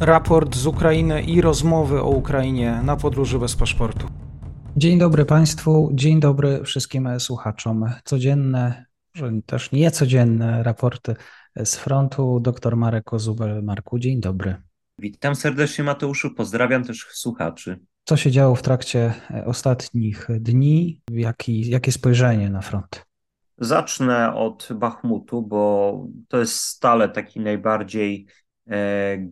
raport z Ukrainy i rozmowy o Ukrainie na podróży bez paszportu. Dzień dobry Państwu, dzień dobry wszystkim słuchaczom. Codzienne, może też niecodzienne raporty z frontu. Dr Marek Kozubel. Marku, dzień dobry. Witam serdecznie Mateuszu, pozdrawiam też słuchaczy. Co się działo w trakcie ostatnich dni? Jaki, jakie spojrzenie na front? Zacznę od Bachmutu, bo to jest stale taki najbardziej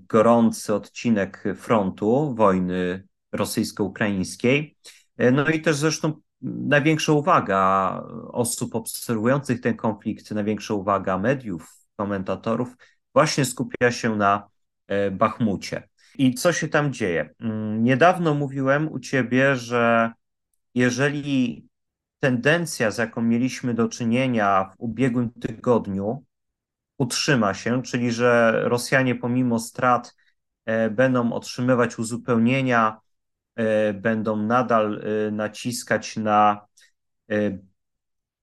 gorący odcinek frontu wojny rosyjsko-ukraińskiej. E, no i też zresztą największa uwaga osób obserwujących ten konflikt, największa uwaga mediów, komentatorów właśnie skupia się na e, Bachmucie. I co się tam dzieje? Mm, niedawno mówiłem u ciebie, że jeżeli tendencja, z jaką mieliśmy do czynienia w ubiegłym tygodniu, utrzyma się, czyli że Rosjanie pomimo strat e, będą otrzymywać uzupełnienia, e, będą nadal e, naciskać na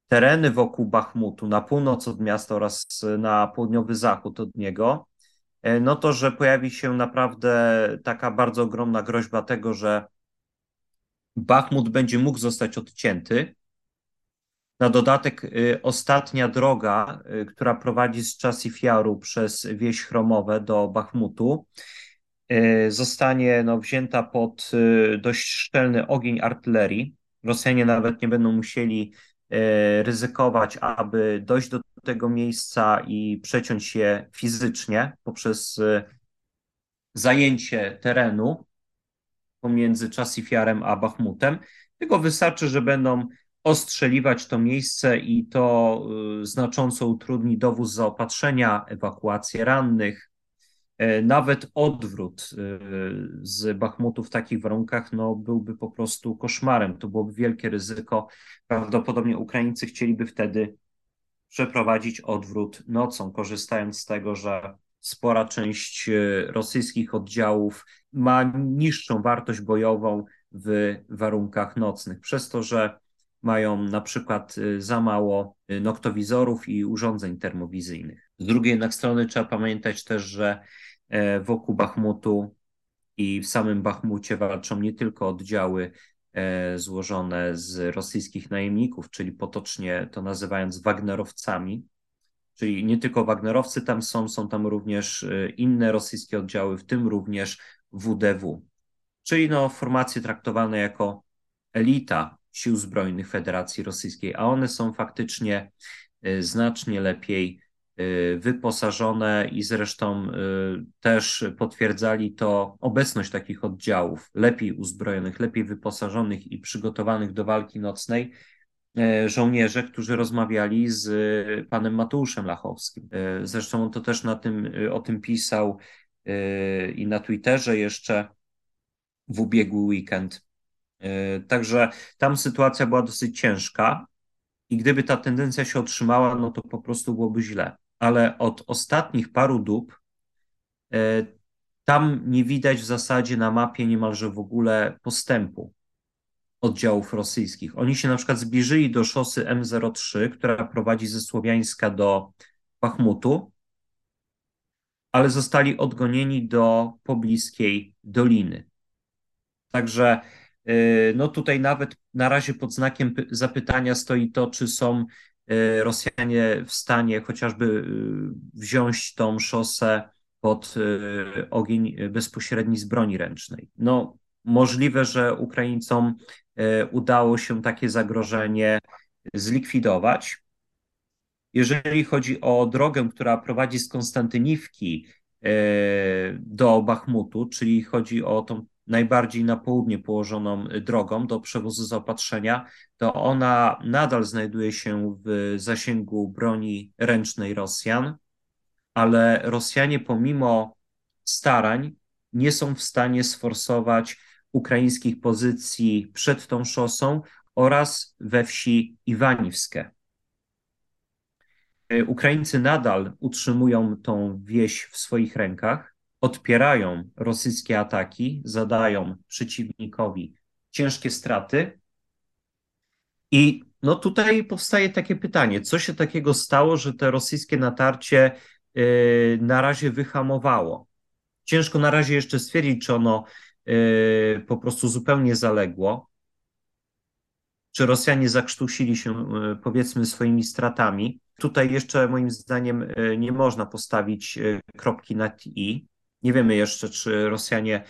tereny wokół Bachmutu, na północ od miasta oraz na południowy zachód od niego, no to, że pojawi się naprawdę taka bardzo ogromna groźba tego, że Bachmut będzie mógł zostać odcięty, na dodatek y, ostatnia droga, y, która prowadzi z Czasifiaru przez wieś Chromowe do Bachmutu, y, zostanie no, wzięta pod dość szczelny ogień artylerii. Rosjanie nawet nie będą musieli ryzykować, aby dojść do tego miejsca i przeciąć je fizycznie poprzez zajęcie terenu pomiędzy Czasifiarem a Bachmutem, tylko wystarczy, że będą ostrzeliwać to miejsce i to y, znacząco utrudni dowóz zaopatrzenia, ewakuację rannych. E, nawet odwrót y, z Bachmutu w takich warunkach no, byłby po prostu koszmarem. To byłoby wielkie ryzyko. Prawdopodobnie Ukraińcy chcieliby wtedy przeprowadzić odwrót nocą, korzystając z tego, że spora część y, rosyjskich oddziałów ma niższą wartość bojową w warunkach nocnych, przez to, że mają na przykład y, za mało y, noktowizorów i urządzeń termowizyjnych. Z drugiej jednak strony trzeba pamiętać też, że e, wokół Bachmutu i w samym Bachmucie walczą nie tylko oddziały e, złożone z rosyjskich najemników, czyli potocznie to nazywając Wagnerowcami, czyli nie tylko Wagnerowcy tam są, są tam również y, inne rosyjskie oddziały, w tym również WDW, czyli no, formacje traktowane jako elita Sił Zbrojnych Federacji Rosyjskiej, a one są faktycznie y, znacznie lepiej y, wyposażone i zresztą y, też potwierdzali to obecność takich oddziałów, lepiej uzbrojonych, lepiej wyposażonych i przygotowanych do walki nocnej żołnierze, którzy rozmawiali z panem Mateuszem Lachowskim. Zresztą on to też na tym, o tym pisał i na Twitterze jeszcze w ubiegły weekend. E, także tam sytuacja była dosyć ciężka i gdyby ta tendencja się otrzymała, no to po prostu byłoby źle. Ale od ostatnich paru dób e, tam nie widać w zasadzie na mapie niemalże w ogóle postępu oddziałów rosyjskich. Oni się na przykład zbliżyli do szosy M03, która prowadzi ze Słowiańska do Pachmutu, ale zostali odgonieni do pobliskiej doliny. Także no tutaj nawet na razie pod znakiem zapytania stoi to, czy są e, Rosjanie w stanie chociażby e, wziąć tą szosę pod ogień bezpośredni z broni ręcznej. No, możliwe, że Ukraińcom udało się takie zagrożenie zlikwidować. Jeżeli chodzi o drogę, która prowadzi z Konstantyniwki do Bachmutu, czyli chodzi o tą najbardziej na południe położoną drogą do przewozu zaopatrzenia, to ona nadal znajduje się w zasięgu broni ręcznej Rosjan, ale Rosjanie pomimo starań nie są w stanie sforsować ukraińskich pozycji przed tą szosą oraz we wsi Iwaniwskie. Ukraińcy nadal utrzymują tą wieś w swoich rękach, odpierają rosyjskie ataki, zadają przeciwnikowi ciężkie straty. I no tutaj powstaje takie pytanie, co się takiego stało, że te rosyjskie natarcie yy, na razie wyhamowało? Ciężko na razie jeszcze stwierdzić, czy ono po prostu zupełnie zaległo, czy Rosjanie zakrztusili się, powiedzmy, swoimi stratami. Tutaj jeszcze moim zdaniem nie można postawić kropki nad i. Nie wiemy jeszcze, czy Rosjanie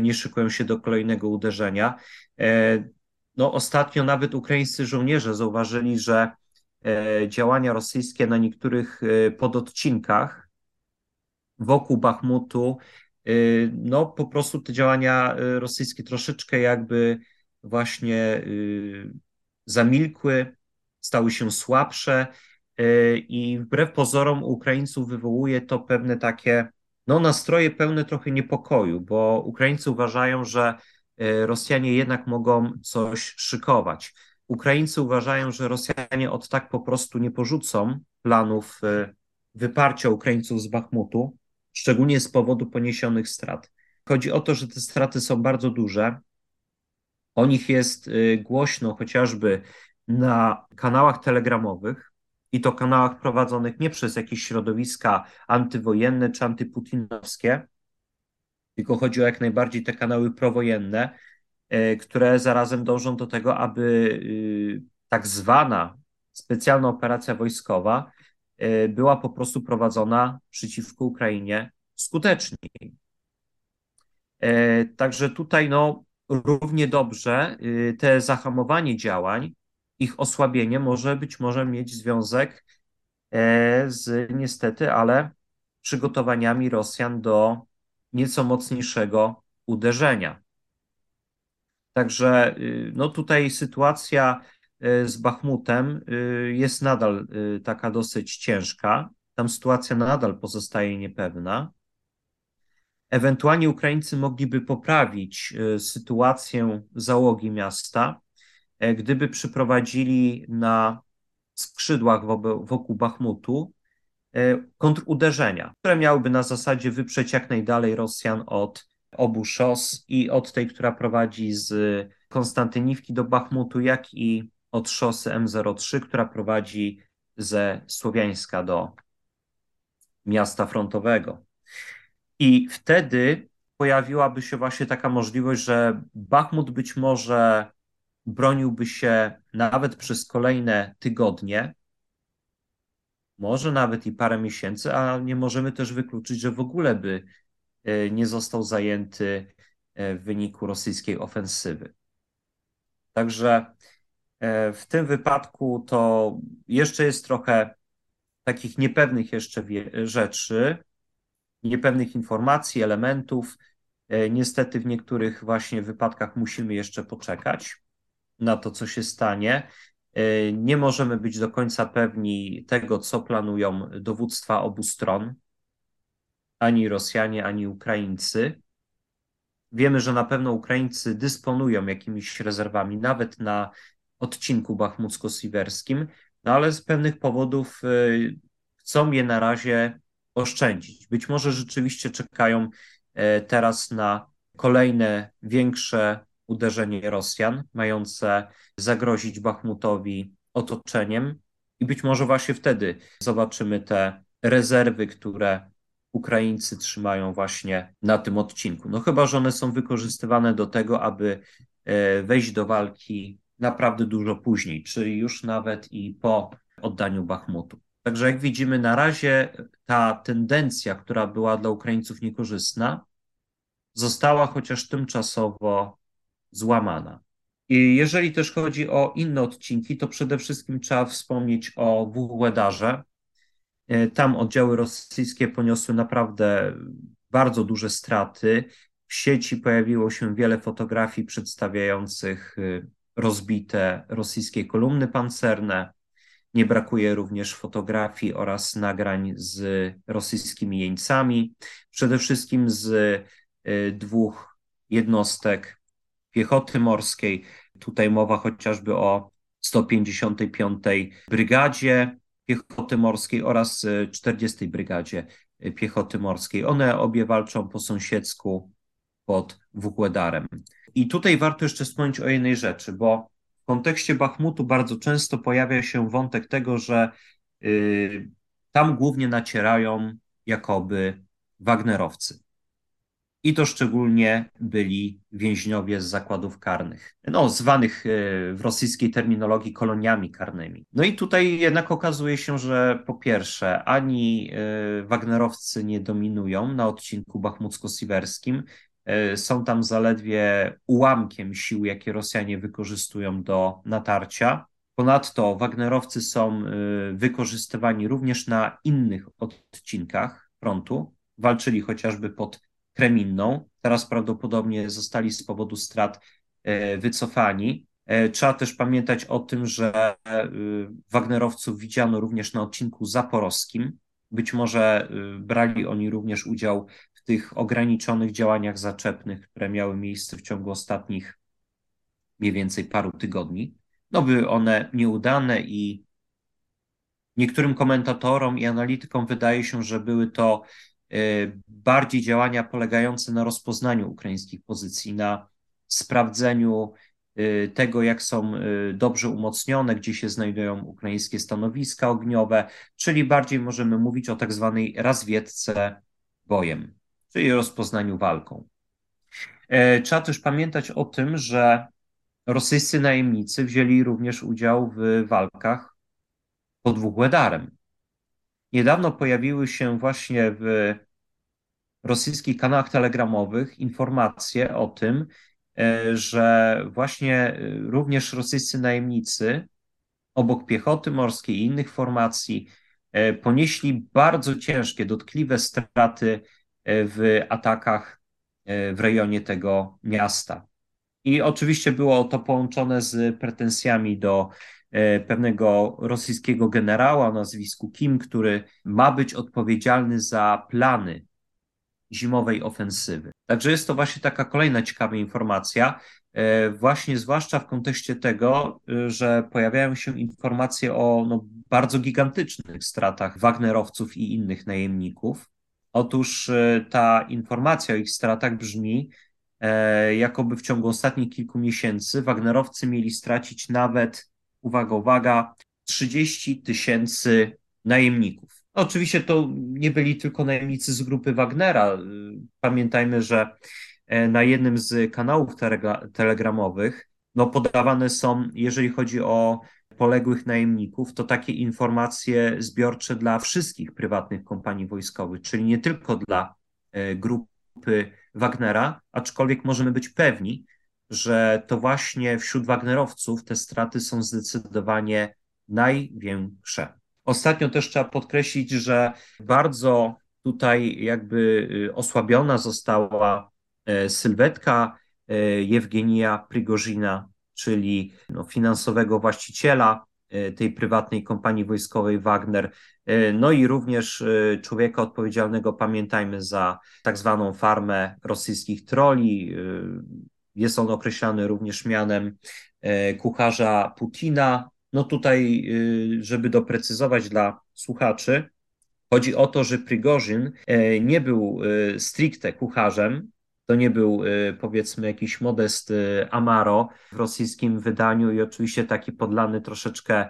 nie szykują się do kolejnego uderzenia. No, ostatnio nawet ukraińscy żołnierze zauważyli, że e, działania rosyjskie na niektórych e, pododcinkach wokół Bachmutu, e, no po prostu te działania rosyjskie troszeczkę jakby właśnie zamilkły, stały się słabsze i wbrew pozorom Ukraińców wywołuje to pewne takie no, nastroje pełne trochę niepokoju, bo Ukraińcy uważają, że E, Rosjanie jednak mogą coś szykować. Ukraińcy uważają, że Rosjanie od tak po prostu nie porzucą planów e, wyparcia Ukraińców z Bachmutu, szczególnie z powodu poniesionych strat. Chodzi o to, że te straty są bardzo duże. O nich jest e, głośno chociażby na kanałach telegramowych i to kanałach prowadzonych nie przez jakieś środowiska antywojenne czy antyputinowskie, tylko chodzi o jak najbardziej te kanały prowojenne, e, które zarazem dążą do tego, aby y, tak zwana specjalna operacja wojskowa e, była po prostu prowadzona przeciwko Ukrainie skuteczniej. E, także tutaj no, równie dobrze te zahamowanie działań, ich osłabienie może być może mieć związek z niestety, ale przygotowaniami Rosjan do nieco mocniejszego uderzenia. Także y, no tutaj sytuacja y, z Bachmutem y, jest nadal taka dosyć ciężka. Tam sytuacja nadal pozostaje niepewna. Ewentualnie Ukraińcy mogliby poprawić sytuację załogi miasta, e, gdyby przyprowadzili na skrzydłach wokół Bachmutu E, kontruderzenia, które miałyby na zasadzie wyprzeć jak najdalej Rosjan od obu szos i od tej, która prowadzi z Konstantyniwki do Bachmutu, jak i od szosy M03, która prowadzi ze Słowiańska do miasta frontowego. I wtedy pojawiłaby się właśnie taka możliwość, że Bachmut być może broniłby się nawet przez kolejne tygodnie, może nawet i parę miesięcy, a nie możemy też wykluczyć, że w ogóle by e, nie został zajęty e, w wyniku rosyjskiej ofensywy. Także e, w tym wypadku to jeszcze jest trochę takich niepewnych jeszcze rzeczy, niepewnych informacji, elementów. Niestety w niektórych właśnie wypadkach musimy jeszcze poczekać na to, co się stanie. E, nie możemy być do końca pewni tego, co planują dowództwa obu stron, ani Rosjanie, ani Ukraińcy. Wiemy, że na pewno Ukraińcy dysponują jakimiś rezerwami, nawet na odcinku bachmucko-siwerskim, no ale z pewnych powodów e, chcą je na razie oszczędzić. Być może rzeczywiście czekają e, teraz na kolejne większe uderzenie Rosjan, mające zagrozić Bachmutowi otoczeniem. I być może właśnie wtedy zobaczymy te rezerwy, które Ukraińcy trzymają właśnie na tym odcinku. No chyba, że one są wykorzystywane do tego, aby e, wejść do walki naprawdę dużo później, czyli już nawet i po oddaniu Bachmutu. Także jak widzimy, na razie ta tendencja, która była dla Ukraińców niekorzystna, została chociaż tymczasowo złamana. I jeżeli też chodzi o inne odcinki, to przede wszystkim trzeba wspomnieć o Wuhłedarze. E, tam oddziały rosyjskie poniosły naprawdę bardzo duże straty. W sieci pojawiło się wiele fotografii przedstawiających e, rozbite rosyjskie kolumny pancerne. Nie brakuje również fotografii oraz nagrań z rosyjskimi jeńcami, przede wszystkim z e, dwóch jednostek piechoty morskiej. Tutaj mowa chociażby o 155. Brygadzie Piechoty Morskiej oraz 40. Brygadzie Piechoty Morskiej. One obie walczą po sąsiedzku pod Wukłedarem. I tutaj warto jeszcze wspomnieć o jednej rzeczy, bo w kontekście Bachmutu bardzo często pojawia się wątek tego, że y, tam głównie nacierają jakoby Wagnerowcy. I to szczególnie byli więźniowie z zakładów karnych, no, zwanych e, w rosyjskiej terminologii koloniami karnymi. No i tutaj jednak okazuje się, że po pierwsze, ani e, Wagnerowcy nie dominują na odcinku bachmucko-siwerskim, e, są tam zaledwie ułamkiem sił, jakie Rosjanie wykorzystują do natarcia. Ponadto Wagnerowcy są wykorzystywani również na innych odcinkach frontu. Walczyli chociażby pod Kreminną. Teraz prawdopodobnie zostali z powodu strat e, wycofani. E, trzeba też pamiętać o tym, że e, Wagnerowców widziano również na odcinku zaporowskim. Być może brali oni również udział w tych ograniczonych działaniach zaczepnych, które miały miejsce w ciągu ostatnich mniej więcej paru tygodni. No były one nieudane i niektórym komentatorom i analitykom wydaje się, że były to bardziej działania polegające na rozpoznaniu ukraińskich pozycji, na sprawdzeniu y, tego, jak są y, dobrze umocnione, gdzie się znajdują ukraińskie stanowiska ogniowe, czyli bardziej możemy mówić o tak zwanej razwiedce bojem, czyli rozpoznaniu walką. Trzeba też pamiętać o tym, że rosyjscy najemnicy wzięli również udział w walkach pod Wuhłedarem. Niedawno pojawiły się właśnie w rosyjskich kanałach telegramowych informacje o tym, e, że właśnie e, również rosyjscy najemnicy obok piechoty morskiej i innych formacji e, ponieśli bardzo ciężkie, dotkliwe straty w atakach w rejonie tego miasta. I oczywiście było to połączone z pretensjami do pewnego rosyjskiego generała o nazwisku Kim, który ma być odpowiedzialny za plany zimowej ofensywy. Także jest to właśnie taka kolejna ciekawa informacja, e, właśnie zwłaszcza w kontekście tego, e, że pojawiają się informacje o no, bardzo gigantycznych stratach Wagnerowców i innych najemników. Otóż ta informacja o ich stratach brzmi, jakoby w ciągu ostatnich kilku miesięcy Wagnerowcy mieli stracić nawet uwaga, uwaga, 30 tysięcy najemników. Oczywiście to nie byli tylko najemnicy z grupy Wagnera. Pamiętajmy, że e, na jednym z kanałów telegramowych no, podawane są, jeżeli chodzi o poległych najemników, to takie informacje zbiorcze dla wszystkich prywatnych kompanii wojskowych, czyli nie tylko dla e, grupy Wagnera, aczkolwiek możemy być pewni, że to właśnie wśród Wagnerowców te straty są zdecydowanie największe. Ostatnio też trzeba podkreślić, że bardzo tutaj jakby y, osłabiona została e, sylwetka e, Jewgenija Prigozina, czyli no, finansowego właściciela tej prywatnej kompanii wojskowej Wagner, no i również człowieka odpowiedzialnego, pamiętajmy, za tak zwaną farmę rosyjskich troli, jest on określany również mianem e, kucharza Putina. No tutaj, y, żeby doprecyzować dla słuchaczy, chodzi o to, że Prigorzyn e, nie był e, stricte kucharzem, to nie był powiedzmy jakiś modest Amaro w rosyjskim wydaniu i oczywiście taki podlany troszeczkę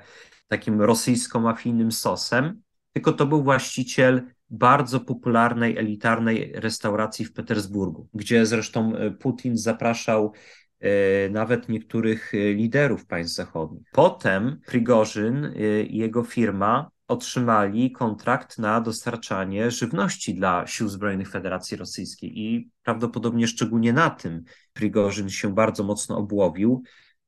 takim rosyjsko-mafijnym sosem, tylko to był właściciel bardzo popularnej, elitarnej restauracji w Petersburgu, gdzie zresztą e, Putin zapraszał e, nawet niektórych e, liderów państw zachodnich. Potem Prigorzyn i jego firma otrzymali kontrakt na dostarczanie żywności dla Sił Zbrojnych Federacji Rosyjskiej i prawdopodobnie szczególnie na tym Prigorzyn się bardzo mocno obłowił.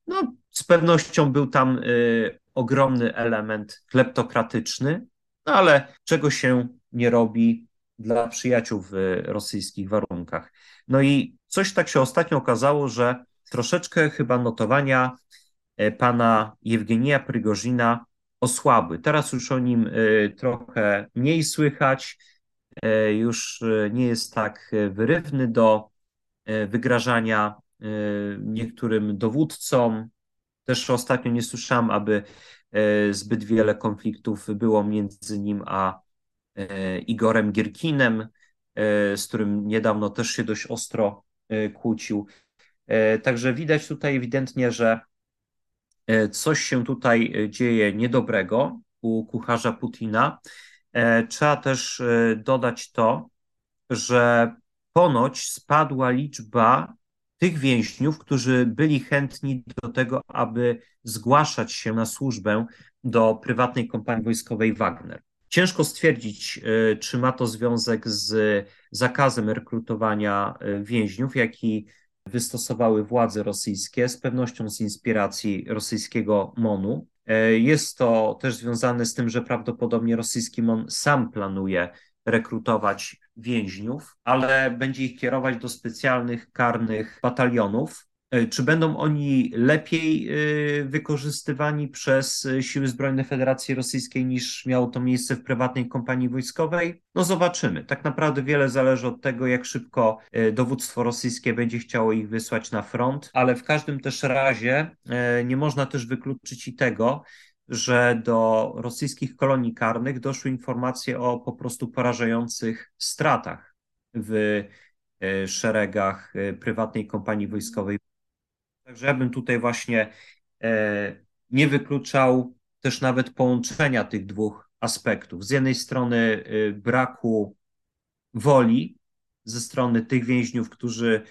No, z pewnością był tam y, ogromny element kleptokratyczny, no ale czego się nie robi dla przyjaciół w rosyjskich warunkach. No i coś tak się ostatnio okazało, że troszeczkę chyba notowania e, pana Jewgenija Prygozina osłabły. Teraz już o nim e, trochę mniej słychać, e, już nie jest tak wyrywny do wygrażania niektórym dowódcom. Też ostatnio nie słyszałem, aby zbyt wiele konfliktów było między nim a Igorem Gierkinem, e, z którym niedawno też się dość ostro e, kłócił. Także widać tutaj ewidentnie, że coś się tutaj dzieje niedobrego u kucharza Putina. Trzeba też dodać to, że ponoć spadła liczba tych więźniów, którzy byli chętni do tego, aby zgłaszać się na służbę do prywatnej kompanii wojskowej Wagner. Ciężko stwierdzić, y, czy ma to związek z zakazem rekrutowania y, więźniów, jaki wystosowały władze rosyjskie, z pewnością z inspiracji rosyjskiego MONU. Y, jest to też związane z tym, że prawdopodobnie rosyjski MON sam planuje rekrutować więźniów, ale będzie ich kierować do specjalnych karnych batalionów. E, czy będą oni lepiej e, wykorzystywani przez e, siły zbrojne Federacji Rosyjskiej niż miało to miejsce w prywatnej kompanii wojskowej? No zobaczymy. Tak naprawdę wiele zależy od tego, jak szybko dowództwo rosyjskie będzie chciało ich wysłać na front, ale w każdym też razie nie można też wykluczyć i tego, że do rosyjskich kolonii karnych doszły informacje o po prostu porażających stratach w szeregach prywatnej kompanii wojskowej. Także ja bym tutaj właśnie e, nie wykluczał też nawet połączenia tych dwóch aspektów. Z jednej strony braku woli ze strony tych więźniów, którzy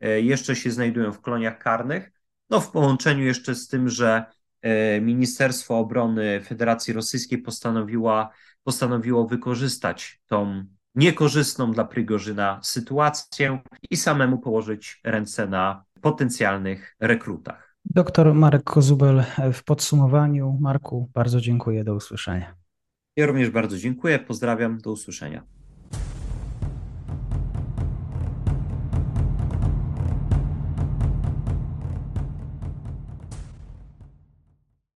jeszcze się znajdują w koloniach karnych, no w połączeniu jeszcze z tym, że E, Ministerstwo Obrony Federacji Rosyjskiej postanowiła, postanowiło wykorzystać tą niekorzystną dla Prigorzyna sytuację i samemu położyć ręce na potencjalnych rekrutach. Doktor Marek Kozubel w podsumowaniu. Marku, bardzo dziękuję, do usłyszenia. Ja również bardzo dziękuję, pozdrawiam, do usłyszenia.